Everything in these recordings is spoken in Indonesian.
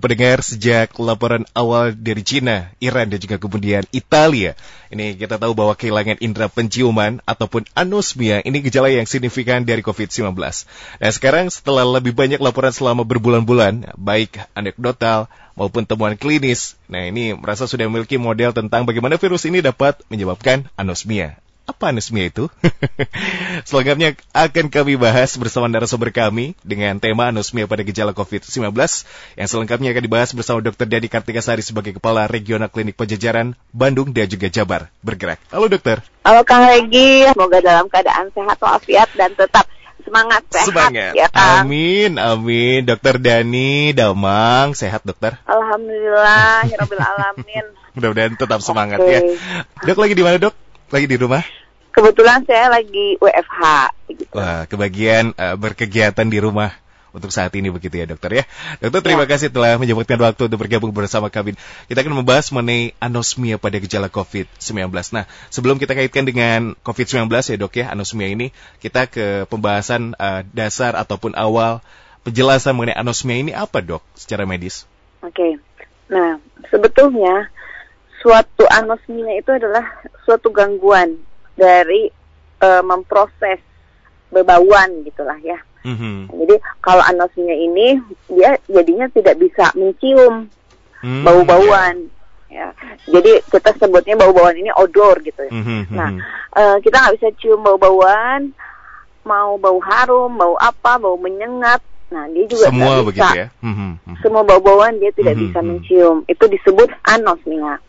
Pendengar sejak laporan awal dari Cina, Iran dan juga kemudian Italia. Ini kita tahu bahwa kehilangan indera penciuman ataupun anosmia ini gejala yang signifikan dari COVID-19. Nah sekarang setelah lebih banyak laporan selama berbulan-bulan, baik anekdotal maupun temuan klinis, nah ini merasa sudah memiliki model tentang bagaimana virus ini dapat menyebabkan anosmia. Apa anosmia itu? Selengkapnya akan kami bahas bersama narasumber kami dengan tema anosmia pada gejala COVID-19 yang selengkapnya akan dibahas bersama Dr. Dadi Kartikasari sebagai Kepala Regional Klinik Pajajaran Bandung dan juga Jabar bergerak. Halo dokter. Halo Kang Regi, semoga dalam keadaan sehat walafiat dan tetap semangat sehat Semangat. ya Kang. Amin, amin. Dokter Dani Damang, sehat dokter? Alhamdulillah, ya Alamin. Mudah-mudahan tetap semangat Oke. ya. Dok lagi di mana dok? Lagi di rumah? Kebetulan saya lagi WFH. Begitu. Wah, kebagian eh, berkegiatan di rumah untuk saat ini begitu ya dokter ya. Dokter terima kasih telah menyempatkan waktu untuk bergabung bersama kami. Kita akan membahas mengenai anosmia pada gejala COVID-19. Nah, sebelum kita kaitkan dengan COVID-19 ya dok ya, anosmia ini, kita ke pembahasan eh, dasar ataupun awal penjelasan mengenai anosmia ini apa dok secara medis? Oke. Nah, sebetulnya suatu anosmia itu adalah suatu gangguan dari eh, memproses bebauan gitulah ya. Mhm. Jadi kalau anosmia ini dia jadinya tidak bisa mencium Hmm, bau-bauan. Ya. Jadi kita sebutnya bau-bauan ini odor gitu. ya. Mhm, Nah, eh, kita nggak bisa cium bau-bauan, mau bau harum, bau apa, bau menyengat. Nah, dia juga semua bisa. begitu ya. Mhm, mhm. Semua bau-bauan dia tidak Mhm, bisa mhm. mencium. Itu disebut anosmia.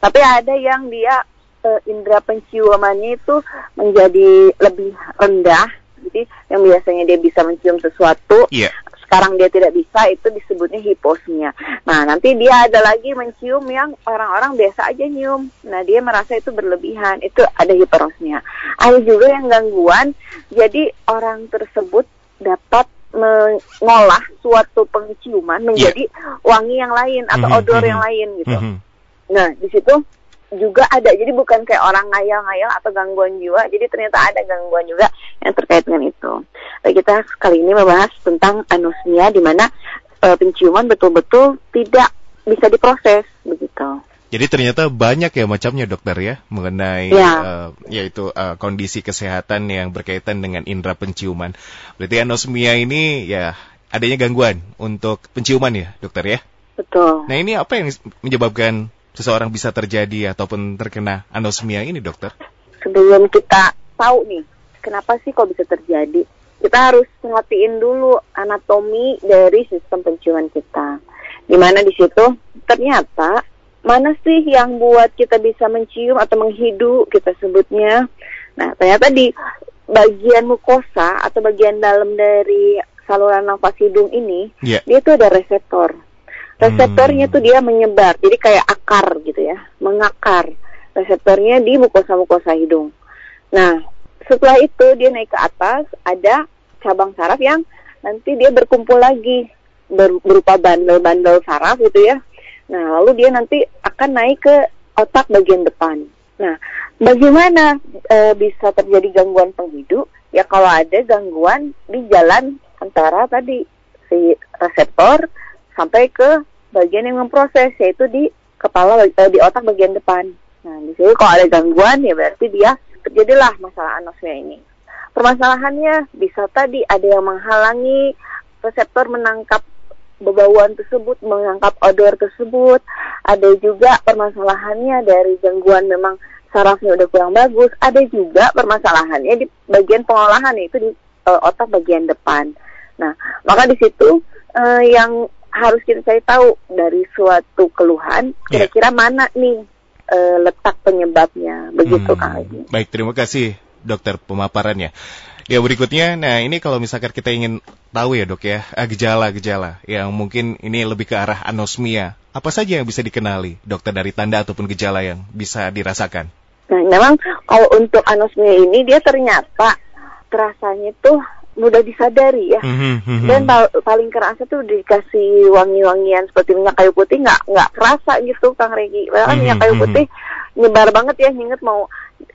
Tapi ada yang dia eh, indera penciumannya itu menjadi lebih rendah. Jadi yang biasanya dia bisa mencium sesuatu, Iya. sekarang dia tidak bisa itu disebutnya hiposmia. Nah, nanti dia ada lagi mencium yang orang-orang biasa aja nyium. Nah, dia merasa itu berlebihan. Itu ada hiperosmia. Ada juga yang gangguan. Jadi orang tersebut dapat mengolah suatu penciuman menjadi wangi yang lain atau Mhm, odor mhm. yang lain gitu. Mhm. Nah, di situ juga ada. Jadi bukan kayak orang ngayal-ngayal atau gangguan jiwa. Jadi ternyata ada gangguan juga yang terkait dengan itu. Kita kali ini membahas tentang anosmia di mana eh, penciuman betul-betul tidak bisa diproses begitu. Jadi ternyata banyak ya macamnya dokter ya mengenai Ya. eh, yaitu eh, kondisi kesehatan yang berkaitan dengan indera penciuman. Berarti anosmia ini ya adanya gangguan untuk penciuman ya dokter ya. Betul. Nah ini apa yang menyebabkan seseorang bisa terjadi ataupun terkena anosmia ini dokter? Sebelum kita tahu nih, kenapa sih kok bisa terjadi? Kita harus perhatiin dulu anatomi dari sistem penciuman kita. Di mana di situ ternyata mana sih yang buat kita bisa mencium atau menghidu kita sebutnya. Nah, ternyata di bagian mukosa atau bagian dalam dari saluran nafas hidung ini, Iya. dia tuh ada reseptor. Reseptornya Hmm. tuh dia menyebar, jadi kayak akar gitu ya, mengakar. Reseptornya di mukosa-mukosa hidung. Nah, setelah itu dia naik ke atas, ada cabang saraf yang nanti dia berkumpul lagi ber- berupa bandel-bandel saraf gitu ya. Nah, lalu dia nanti akan naik ke otak bagian depan. Nah, bagaimana e, bisa terjadi gangguan penghidu? Ya kalau ada gangguan di jalan antara tadi si reseptor sampai ke bagian yang memproses yaitu di kepala eh, di otak bagian depan. Nah, di sini kalau ada gangguan ya berarti dia terjadilah masalah anosmia ini. Permasalahannya bisa tadi ada yang menghalangi reseptor menangkap bebauan tersebut, menangkap odor tersebut. Ada juga permasalahannya dari gangguan memang sarafnya udah kurang bagus. Ada juga permasalahannya di bagian pengolahan yaitu di eh, otak bagian depan. Nah, maka di situ eh, yang harus kita cari tahu dari suatu keluhan Iya. kira-kira mana nih eh, letak penyebabnya. Begitu Hmm, Kang. Baik, terima kasih dokter pemaparannya. Ya berikutnya, nah ini kalau misalkan kita ingin tahu ya dok ya eh, gejala-gejala yang mungkin ini lebih ke arah anosmia. Apa saja yang bisa dikenali dokter dari tanda ataupun gejala yang bisa dirasakan? Nah, memang kalau untuk anosmia ini dia ternyata terasanya tuh mudah disadari ya. Mhm, mhm. Dan pal- paling kerasa tuh dikasih wangi-wangian seperti minyak kayu putih nggak nggak kerasa gitu Kang Regi. Padahal kan Mhm, minyak kayu mhm. putih nyebar banget ya, inget mau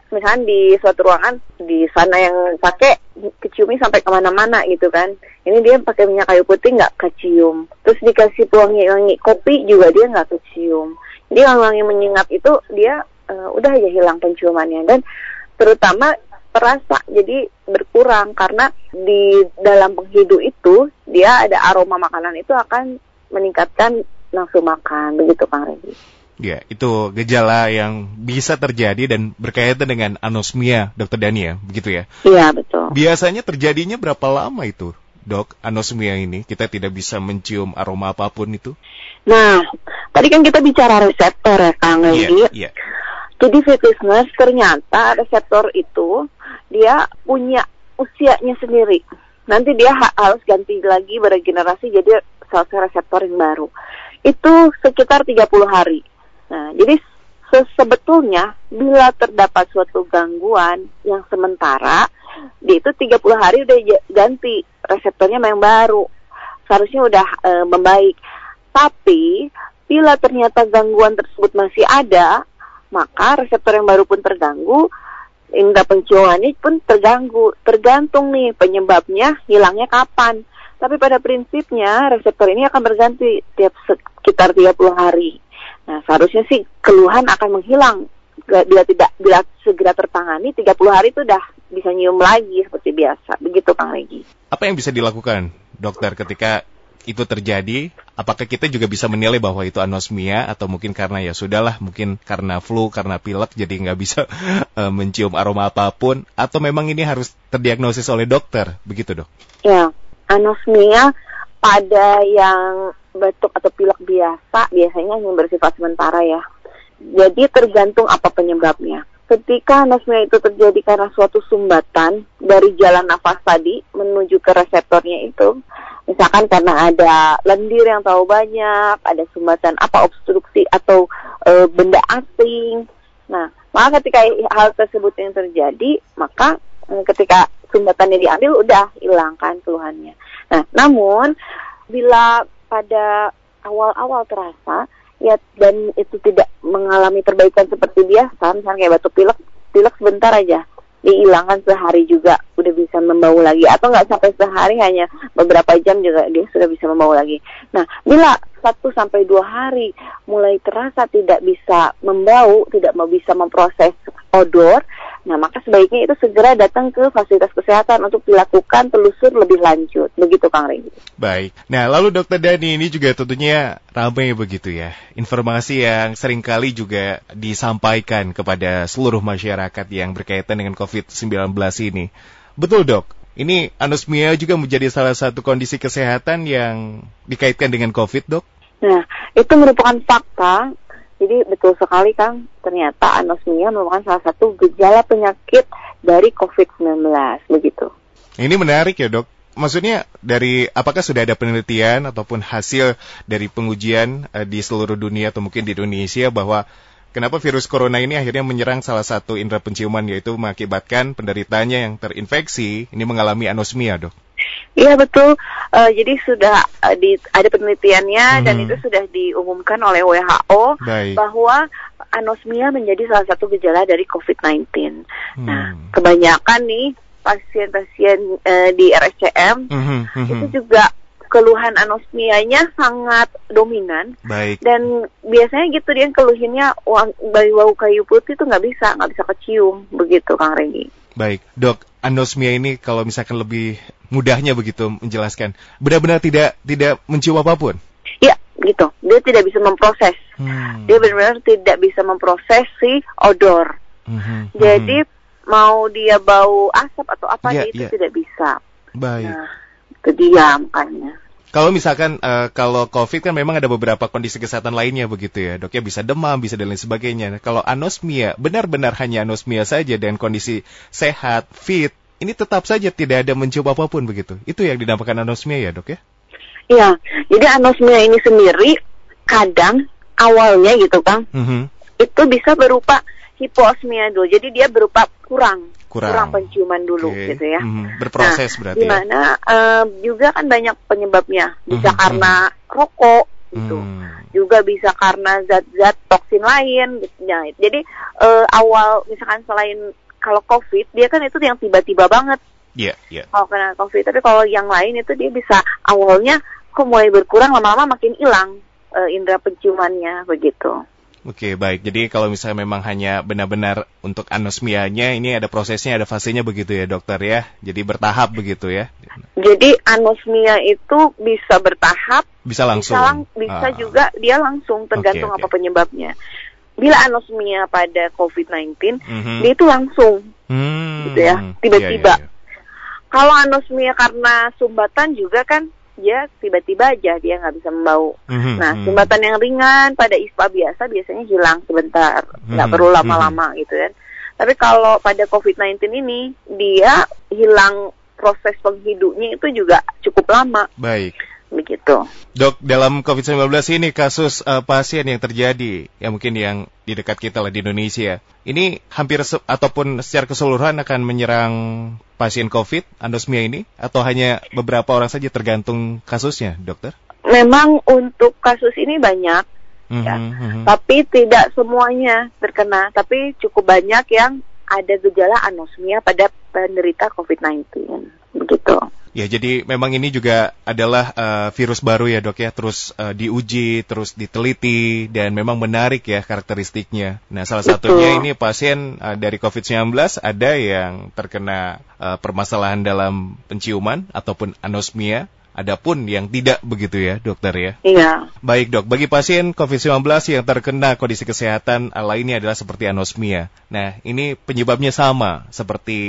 misalnya di suatu ruangan di sana yang pakai keciumi sampai ke mana-mana gitu kan ini dia pakai minyak kayu putih nggak kecium terus dikasih wangi-wangi kopi juga dia nggak kecium jadi wangi-wangi menyengat itu dia uh, udah aja hilang penciumannya dan terutama terasa jadi berkurang karena di dalam penghidu itu dia ada aroma makanan itu akan meningkatkan nafsu makan begitu Kang Regi. Ya, itu gejala yang bisa terjadi dan berkaitan dengan anosmia, Dokter Dani ya, begitu ya? Iya, betul. Biasanya terjadinya berapa lama itu, dok, anosmia ini? Kita tidak bisa mencium aroma apa pun itu? Nah, tadi kan kita bicara reseptor ya, Kang Iya, iya. Jadi fit ternyata reseptor itu dia punya usianya sendiri. Nanti dia ha harus ganti lagi beregenerasi jadi sel-sel reseptor yang baru. Itu sekitar 30 hari. Nah, jadi sebetulnya bila terdapat suatu gangguan yang sementara, di itu 30 hari udah ganti reseptornya yang baru. Seharusnya udah e, membaik. Tapi bila ternyata gangguan tersebut masih ada, maka reseptor yang baru pun terganggu, indera penciumannya pun terganggu. Tergantung nih penyebabnya hilangnya kapan. Tapi pada prinsipnya reseptor ini akan berganti tiap sekitar 30 hari. Nah, seharusnya sih keluhan akan menghilang bila tidak bila segera tertangani 30 hari itu udah bisa nyium lagi seperti biasa. Begitu Kang Regi. Apa yang bisa dilakukan dokter ketika itu terjadi? Apakah kita juga bisa menilai bahwa itu anosmia atau mungkin karena ya sudahlah mungkin karena flu, karena pilek jadi nggak bisa uh, mencium aroma apa pun atau memang ini harus terdiagnosis oleh dokter begitu dok? Ya, anosmia pada yang batuk atau pilek biasa biasanya hanya bersifat sementara ya. Jadi tergantung apa penyebabnya. Ketika anosmia itu terjadi karena suatu sumbatan dari jalan nafas tadi menuju ke reseptornya itu, misalkan karena ada lendir yang terlalu banyak, ada sumbatan apa obstruksi atau e, benda asing. Nah, maka ketika hal tersebut yang terjadi, maka e, ketika sumbatannya diambil udah hilangkan keluhannya. Nah, namun bila pada awal-awal terasa ya dan itu tidak mengalami perbaikan seperti biasa. Misalnya kayak batuk pilek pilek sebentar aja. Dihilangkan sehari juga udah bisa membau lagi. Atau nggak sampai sehari hanya beberapa jam juga dia sudah bisa membau lagi. Nah bila satu sampai dua hari mulai terasa tidak bisa membau, tidak mau bisa memproses odor, Nah, maka sebaiknya itu segera datang ke fasilitas kesehatan untuk dilakukan telusur lebih lanjut. Begitu, Kang Regi. Baik. Nah, lalu Dokter Dani ini juga tentunya ramai begitu ya. Informasi yang sering kali juga disampaikan kepada seluruh masyarakat yang berkaitan dengan COVID-19 ini. Betul, Dok? Ini anosmia juga menjadi salah satu kondisi kesehatan yang dikaitkan dengan COVID, Dok? Nah, itu merupakan fakta jadi betul sekali Kang, ternyata anosmia merupakan salah satu gejala penyakit dari COVID-19 begitu. Ini menarik ya dok. Maksudnya dari apakah sudah ada penelitian ataupun hasil dari pengujian uh, di seluruh dunia atau mungkin di Indonesia bahwa kenapa virus corona ini akhirnya menyerang salah satu indera penciuman yaitu mengakibatkan penderitanya yang terinfeksi ini mengalami anosmia dok? Iya betul. Uh, jadi sudah uh, di, ada penelitiannya hmm. dan itu sudah diumumkan oleh WHO Baik. bahwa anosmia menjadi salah satu gejala dari COVID-19. Hmm. Nah, kebanyakan nih pasien-pasien uh, di RSCM hmm. Hmm. itu juga keluhan anosmianya sangat dominan. Baik. Dan biasanya gitu dia keluhinnya bau bau kayu putih itu nggak bisa nggak bisa kecium begitu Kang Regi. Baik, dok, anosmia ini kalau misalkan lebih mudahnya begitu menjelaskan, benar-benar tidak tidak mencium apa pun. Ya, gitu. Dia tidak bisa memproses. Hmm. Dia benar-benar tidak bisa memproses si odor. Hmm. Jadi hmm. mau dia bau asap atau apa ya, itu ya. tidak bisa. Baik. Nah, itu dia makanya. Kalau misalkan uh, kalau COVID kan memang ada beberapa kondisi kesehatan lainnya begitu ya, dok ya bisa demam, bisa dan lain sebagainya. Kalau anosmia benar-benar hanya anosmia saja dan kondisi sehat, fit, ini tetap saja tidak ada mencoba apa pun begitu. Itu yang dinamakan anosmia ya dok ya? Iya, jadi anosmia ini sendiri kadang awalnya gitu kang, mm -hmm. itu bisa berupa hiposmia dulu. Jadi dia berupa kurang, kurang, kurang penciuman dulu okay. gitu ya. Mm -hmm. Berproses nah, berarti. Di mana ya? uh, juga kan banyak penyebabnya. Bisa mm -hmm. karena rokok, gitu. Hmm. Juga bisa karena zat-zat toksin lain gitu. Nah, jadi uh, awal misalkan selain kalau COVID dia kan itu yang tiba-tiba banget. Iya, yeah, iya. Yeah. Kalau kena COVID, tapi kalau yang lain itu dia bisa awalnya kok mulai berkurang lama-lama makin hilang uh, indera penciumannya begitu. Oke, baik. Jadi kalau misalnya memang hanya benar-benar untuk anosmianya, ini ada prosesnya, ada fasenya begitu ya dokter ya? Jadi bertahap begitu ya? Jadi anosmia itu bisa bertahap. Bisa langsung? Bisa, lang bisa ah. juga dia langsung, tergantung okay, okay. apa penyebabnya. Bila anosmia pada COVID-19, mm -hmm. dia itu langsung, hmm. gitu ya, tiba-tiba. Yeah, yeah, yeah. Kalau anosmia karena sumbatan juga kan dia tiba-tiba aja dia nggak bisa membau. Mm-hmm. Nah, mhm. sumbatan yang ringan pada ISPA biasa biasanya hilang sebentar, nggak mm-hmm. perlu lama-lama mm-hmm. gitu kan. Tapi kalau pada COVID-19 ini dia hilang proses penghidupnya itu juga cukup lama. Baik begitu. Dok, dalam COVID-19 ini kasus uh, pasien yang terjadi, ya mungkin yang di dekat kita lah di Indonesia, ini hampir se ataupun secara keseluruhan akan menyerang pasien COVID, anosmia ini, atau hanya beberapa orang saja tergantung kasusnya, dokter? Memang untuk kasus ini banyak, mm -hmm, ya. Mm -hmm. tapi tidak semuanya terkena, tapi cukup banyak yang ada gejala anosmia pada penderita COVID-19, begitu. Ya, jadi memang ini juga adalah uh, virus baru ya dok ya, terus uh, diuji, terus diteliti, dan memang menarik ya karakteristiknya. Nah, salah satunya ini pasien uh, dari COVID-19 ada yang terkena uh, permasalahan dalam penciuman ataupun anosmia, Adapun yang tidak begitu ya, dokter ya? Iya. Baik dok, bagi pasien COVID-19 yang terkena kondisi kesehatan lainnya adalah seperti anosmia. Nah, ini penyebabnya sama seperti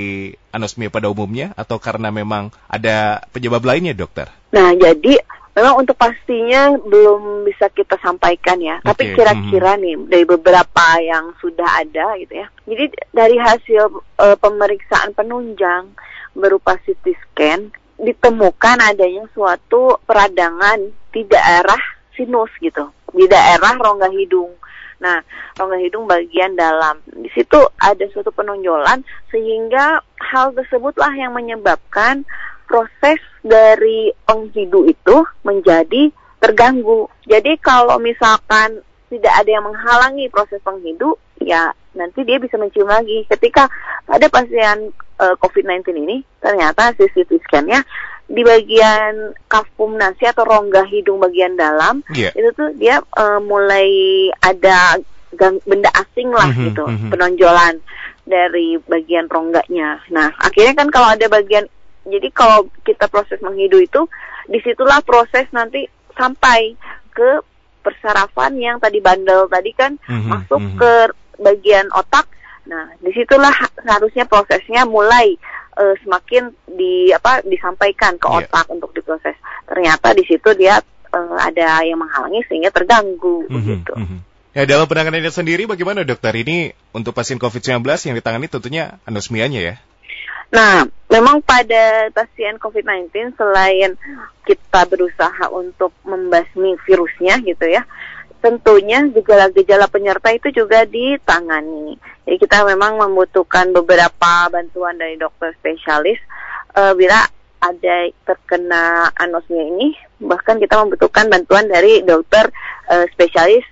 anosmia pada umumnya atau karena memang ada penyebab lainnya, dokter? Nah, jadi memang untuk pastinya belum bisa kita sampaikan ya. Okay. Tapi kira-kira -hmm. nih dari beberapa yang sudah ada gitu ya. Jadi dari hasil uh, pemeriksaan penunjang berupa CT scan ditemukan adanya suatu peradangan di daerah sinus gitu, di daerah rongga hidung. Nah, rongga hidung bagian dalam. Di situ ada suatu penonjolan sehingga hal tersebutlah yang menyebabkan proses dari penghidu itu menjadi terganggu. Jadi kalau misalkan tidak ada yang menghalangi proses penghidu, ya nanti dia bisa mencium lagi. Ketika pada pasien uh, eh, COVID-19 ini ternyata CT scan-nya di bagian kafum nasi atau rongga hidung bagian dalam yeah. itu tuh dia uh, mulai ada gang, benda asing lah mm -hmm, gitu mm -hmm. penonjolan dari bagian rongganya. Nah akhirnya kan kalau ada bagian jadi kalau kita proses menghidu itu di situlah proses nanti sampai ke persarafan yang tadi bandel tadi kan mm -hmm, masuk mm -hmm. ke bagian otak Nah, di situlah harusnya prosesnya mulai uh, semakin di apa disampaikan ke iya. otak yeah. untuk diproses. Ternyata di situ dia uh, ada yang menghalangi sehingga terganggu mm -hmm, begitu. Mm -hmm. Ya dalam penanganannya sendiri bagaimana dokter ini untuk pasien COVID-19 yang ditangani tentunya anosmianya ya? Nah, memang pada pasien COVID-19 selain kita berusaha untuk membasmi virusnya gitu ya, tentunya gejala-gejala penyerta itu juga ditangani. Jadi kita memang membutuhkan beberapa bantuan dari dokter spesialis uh, bila ada terkena anosmia ini, bahkan kita membutuhkan bantuan dari dokter uh, spesialis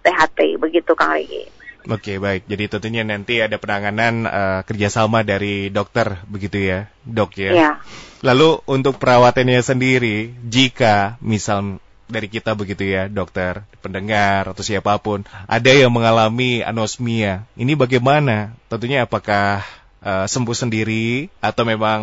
THT, begitu Kang Regi. Oke baik, jadi tentunya nanti ada penanganan uh, kerjasama dari dokter begitu ya, dok ya. ya. Lalu untuk perawatannya sendiri, jika misal dari kita begitu ya, dokter, pendengar atau siapa pun, ada yang mengalami anosmia. Ini bagaimana? Tentunya apakah uh, sembuh sendiri atau memang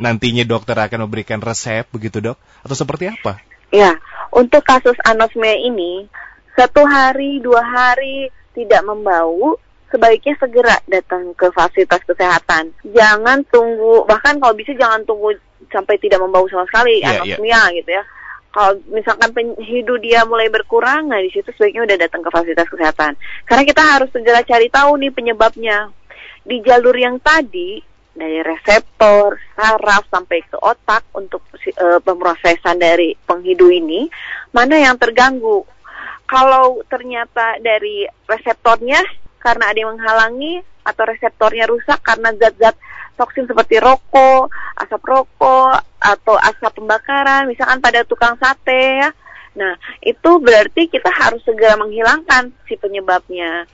nantinya dokter akan memberikan resep begitu, Dok? Atau seperti apa? Ya, untuk kasus anosmia ini satu hari, dua hari tidak membau, sebaiknya segera datang ke fasilitas kesehatan. Jangan tunggu, bahkan kalau bisa jangan tunggu sampai tidak membau sama sekali yeah, iya. anosmia yeah. gitu ya kalau misalkan penghidu dia mulai berkurang, nah di situ sebaiknya udah datang ke fasilitas kesehatan. Karena kita harus segera cari tahu nih penyebabnya. Di jalur yang tadi dari reseptor, saraf sampai ke otak untuk uh, pemrosesan dari penghidu ini, mana yang terganggu? Kalau ternyata dari reseptornya karena ada yang menghalangi atau reseptornya rusak karena zat-zat toksin seperti rokok, asap rokok, atau asap pembakaran, misalkan pada tukang sate ya. Nah, itu berarti kita harus segera menghilangkan si penyebabnya.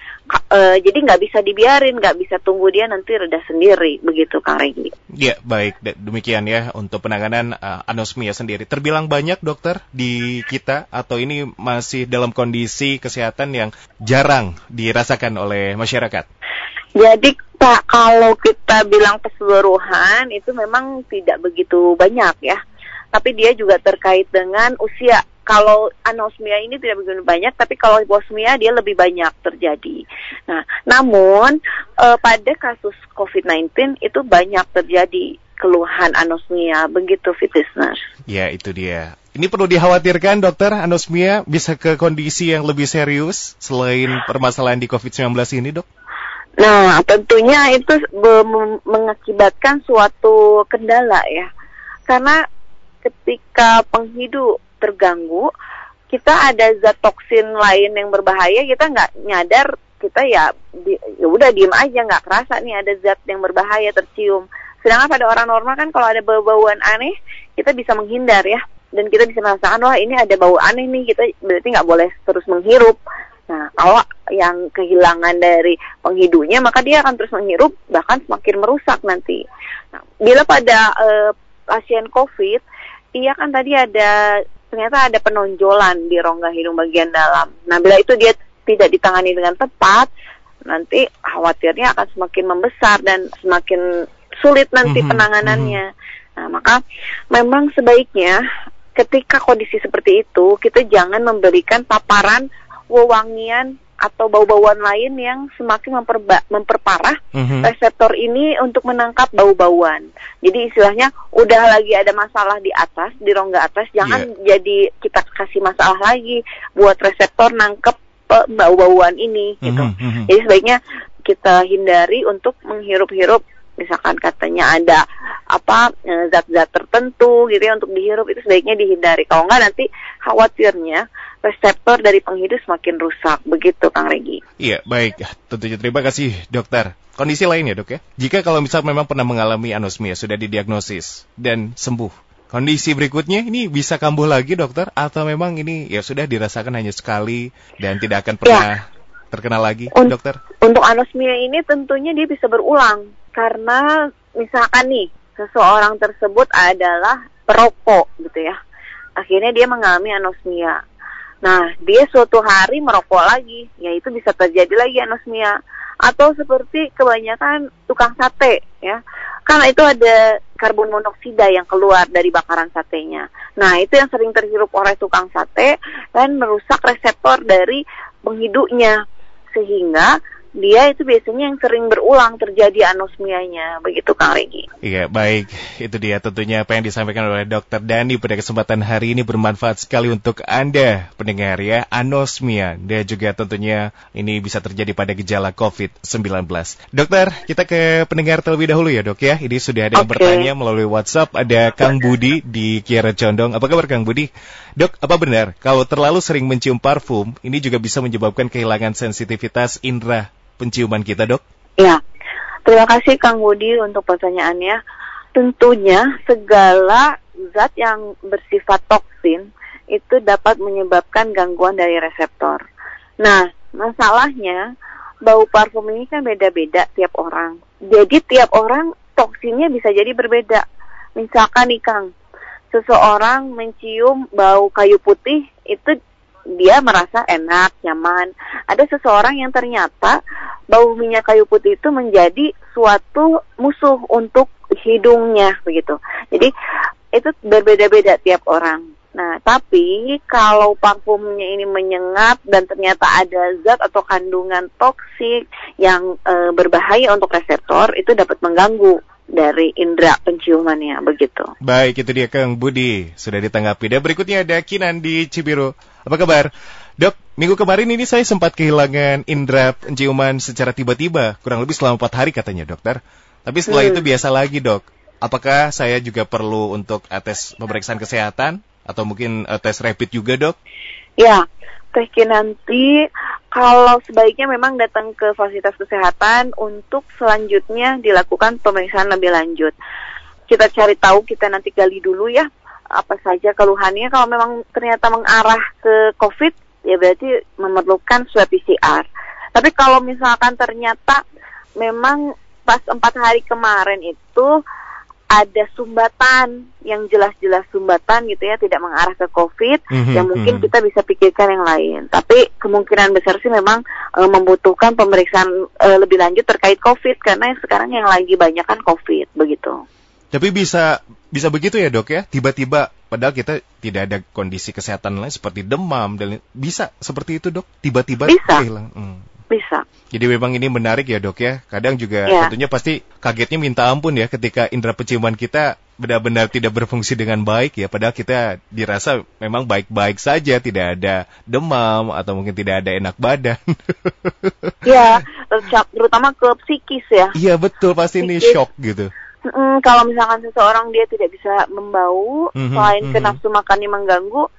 E, jadi nggak bisa dibiarin, nggak bisa tunggu dia nanti reda sendiri, begitu Kang Regi. Ya, baik. Demikian ya untuk penanganan uh, anosmia sendiri. Terbilang banyak dokter di kita atau ini masih dalam kondisi kesehatan yang jarang dirasakan oleh masyarakat? Jadi Pak, kalau kita bilang keseluruhan itu memang tidak begitu banyak ya. Tapi dia juga terkait dengan usia. Kalau anosmia ini tidak begitu banyak, tapi kalau hiposmia dia lebih banyak terjadi. Nah, namun eh, pada kasus COVID-19 itu banyak terjadi keluhan anosmia, begitu fit listeners. Ya, itu dia. Ini perlu dikhawatirkan dokter, anosmia bisa ke kondisi yang lebih serius selain permasalahan di COVID-19 ini dok? Nah, tentunya itu mengakibatkan suatu kendala ya. Karena ketika penghidup terganggu, kita ada zat toksin lain yang berbahaya, kita nggak nyadar, kita ya di- ya udah diem aja nggak kerasa nih ada zat yang berbahaya tercium. Sedangkan pada orang normal kan kalau ada bau-bauan aneh, kita bisa menghindar ya. Dan kita bisa merasakan, wah ini ada bau aneh nih, kita berarti nggak boleh terus menghirup. Nah, kalau yang kehilangan dari penghidunya, maka dia akan terus menghirup, bahkan semakin merusak nanti. Nah, bila pada eh, pasien COVID, iya kan tadi ada ternyata ada penonjolan di rongga hidung bagian dalam. Nah, bila itu dia tidak ditangani dengan tepat, nanti khawatirnya akan semakin membesar dan semakin sulit nanti Mhm, penanganannya. Nah, maka memang sebaiknya ketika kondisi seperti itu, kita jangan memberikan paparan wewangian atau bau-bauan lain yang semakin memperba- memperparah Mhm. reseptor ini untuk menangkap bau-bauan. Jadi istilahnya udah lagi ada masalah di atas, di rongga atas, jangan jadi kita kasih masalah lagi buat reseptor nangkep bau-bauan ini gitu. Mhm, mhm. Jadi sebaiknya kita hindari untuk menghirup-hirup misalkan katanya ada apa eh, zat-zat tertentu gitu ya untuk dihirup itu sebaiknya dihindari. Kalau enggak nanti khawatirnya reseptor dari penghidup semakin rusak. Begitu Kang Regi. Iya, baik. Tentunya terima kasih, dokter. Kondisi lainnya, dok ya. Jika kalau misal memang pernah mengalami anosmia, sudah didiagnosis dan sembuh. Kondisi berikutnya ini bisa kambuh lagi, dokter? Atau memang ini ya sudah dirasakan hanya sekali dan tidak akan pernah terkena lagi, Un- dokter? Untuk anosmia ini tentunya dia bisa berulang karena misalkan nih seseorang tersebut adalah perokok gitu ya. Akhirnya dia mengalami anosmia. Nah, dia suatu hari merokok lagi, ya itu bisa terjadi lagi anosmia. Atau seperti kebanyakan tukang sate ya. Karena itu ada karbon monoksida yang keluar dari bakaran satenya. Nah, itu yang sering terhirup oleh tukang sate dan merusak reseptor dari penghidupnya sehingga dia itu biasanya yang sering berulang terjadi anosmianya begitu Kang Regi. Iya, baik. Itu dia tentunya apa yang disampaikan oleh Dokter Dani pada kesempatan hari ini bermanfaat sekali untuk Anda pendengar ya. Anosmia dan juga tentunya ini bisa terjadi pada gejala COVID-19. Dokter, kita ke pendengar terlebih dahulu ya dok ya. Ini sudah ada yang bertanya melalui WhatsApp. Ada Kang Budi di Kiara Condong. Apa kabar Kang Budi? Dok, apa benar kalau terlalu sering mencium parfum ini juga bisa menyebabkan kehilangan sensitivitas indera penciuman kita dok? Ya, terima kasih Kang Budi untuk pertanyaannya. Tentunya segala zat yang bersifat toksin itu dapat menyebabkan gangguan dari reseptor. Nah, masalahnya bau parfum ini kan beda-beda tiap orang. Jadi tiap orang toksinnya bisa jadi berbeda. Misalkan nih Kang, seseorang mencium bau kayu putih itu dia merasa enak, nyaman. Ada seseorang yang ternyata bau minyak kayu putih itu menjadi suatu musuh untuk hidungnya begitu. Jadi itu berbeda-beda tiap orang. Nah, tapi kalau parfumnya ini menyengat dan ternyata ada zat atau kandungan toksik yang e, berbahaya untuk reseptor, itu dapat mengganggu dari indera penciumannya begitu. Baik, itu dia Kang Budi. Sudah ditanggapi. Dan berikutnya ada Kinan di Cibiru. Apa kabar? Dok, minggu kemarin ini saya sempat kehilangan indera penciuman secara tiba-tiba. Kurang lebih selama 4 hari katanya dokter. Tapi setelah Hmm. itu biasa lagi dok. Apakah saya juga perlu untuk eh, tes pemeriksaan kesehatan? Atau mungkin eh, tes rapid juga dok? Ya, Teh nanti kalau sebaiknya memang datang ke fasilitas kesehatan untuk selanjutnya dilakukan pemeriksaan lebih lanjut. Kita cari tahu, kita nanti gali dulu ya apa saja keluhannya. Kalau memang ternyata mengarah ke COVID, ya berarti memerlukan swab PCR. Tapi kalau misalkan ternyata memang pas empat hari kemarin itu ada sumbatan yang jelas-jelas sumbatan gitu ya tidak mengarah ke COVID mm-hmm, yang mungkin mm-hmm. kita bisa pikirkan yang lain tapi kemungkinan besar sih memang e, membutuhkan pemeriksaan e, lebih lanjut terkait COVID karena sekarang yang lagi banyak kan COVID begitu. Tapi bisa bisa begitu ya dok ya tiba-tiba padahal kita tidak ada kondisi kesehatan lain seperti demam dan bisa seperti itu dok tiba-tiba hilang. Hmm bisa. Jadi memang ini menarik ya dok ya. Kadang juga ya. tentunya pasti kagetnya minta ampun ya ketika indera penciuman kita benar-benar tidak berfungsi dengan baik ya. Padahal kita dirasa memang baik-baik saja, tidak ada demam atau mungkin tidak ada enak badan. Iya, terutama ke psikis ya. Iya betul, pasti psikis. ini shock gitu. Mm, kalau misalkan seseorang dia tidak bisa membau, mm -hmm, selain mm -hmm. ke nafsu makannya mengganggu,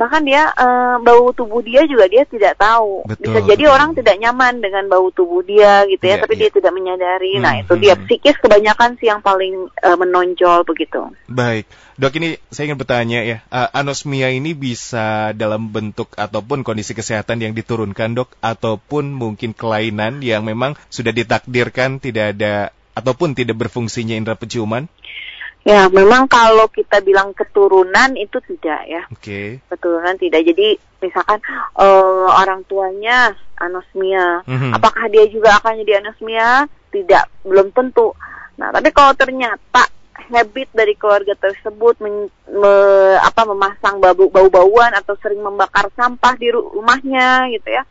bahkan dia uh, bau tubuh dia juga dia tidak tahu betul, bisa jadi betul. orang tidak nyaman dengan bau tubuh dia gitu ya, ya tapi ya. dia tidak menyadari hmm, nah itu hmm, dia hmm. psikis kebanyakan sih yang paling uh, menonjol begitu baik dok ini saya ingin bertanya ya uh, anosmia ini bisa dalam bentuk ataupun kondisi kesehatan yang diturunkan dok ataupun mungkin kelainan yang memang sudah ditakdirkan tidak ada ataupun tidak berfungsinya indera penciuman Ya, memang kalau kita bilang keturunan itu tidak ya. Oke. Okay. Keturunan tidak. Jadi misalkan uh, orang tuanya anosmia, mm-hmm. apakah dia juga akan jadi anosmia? Tidak, belum tentu. Nah, tapi kalau ternyata habit dari keluarga tersebut men, me, apa memasang bau bau-bauan atau sering membakar sampah di rumahnya gitu ya.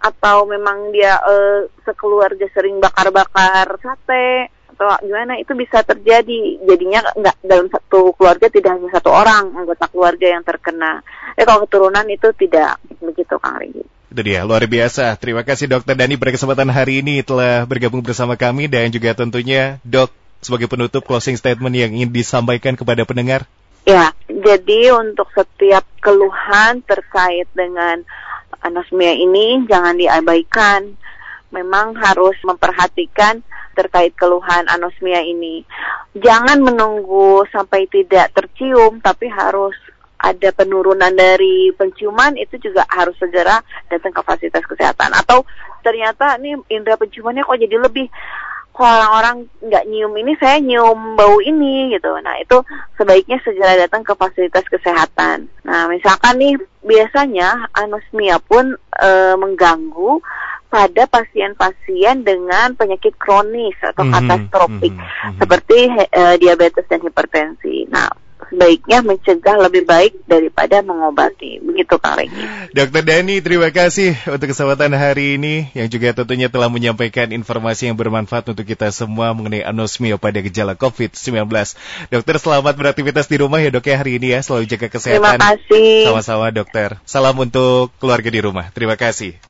Atau memang dia uh, sekeluarga sering bakar-bakar sate atau gimana itu bisa terjadi jadinya nggak dalam satu keluarga tidak hanya satu orang anggota keluarga yang terkena eh kalau keturunan itu tidak begitu Kang Rigi itu dia, luar biasa. Terima kasih Dokter Dani pada kesempatan hari ini telah bergabung bersama kami dan juga tentunya Dok sebagai penutup closing statement yang ingin disampaikan kepada pendengar. Ya, jadi untuk setiap keluhan terkait dengan anosmia ini jangan diabaikan. Memang harus memperhatikan terkait keluhan anosmia ini. Jangan menunggu sampai tidak tercium, tapi harus ada penurunan dari penciuman itu juga harus segera datang ke fasilitas kesehatan. Atau ternyata nih indera penciumannya kok jadi lebih kok orang-orang nggak nyium ini saya nyium bau ini gitu. Nah itu sebaiknya segera datang ke fasilitas kesehatan. Nah misalkan nih biasanya anosmia pun e, mengganggu pada pasien-pasien dengan penyakit kronis atau mm -hmm, katastropik mm -hmm, seperti uh, diabetes dan hipertensi. Nah, sebaiknya mencegah lebih baik daripada mengobati. Begitu Kang Regi. Dokter Dani, terima kasih untuk kesempatan hari ini yang juga tentunya telah menyampaikan informasi yang bermanfaat untuk kita semua mengenai anosmia pada gejala COVID-19. Dokter, selamat beraktivitas di rumah ya dok ya hari ini ya. Selalu jaga kesehatan. Terima kasih. Sama-sama dokter. Salam untuk keluarga di rumah. Terima kasih.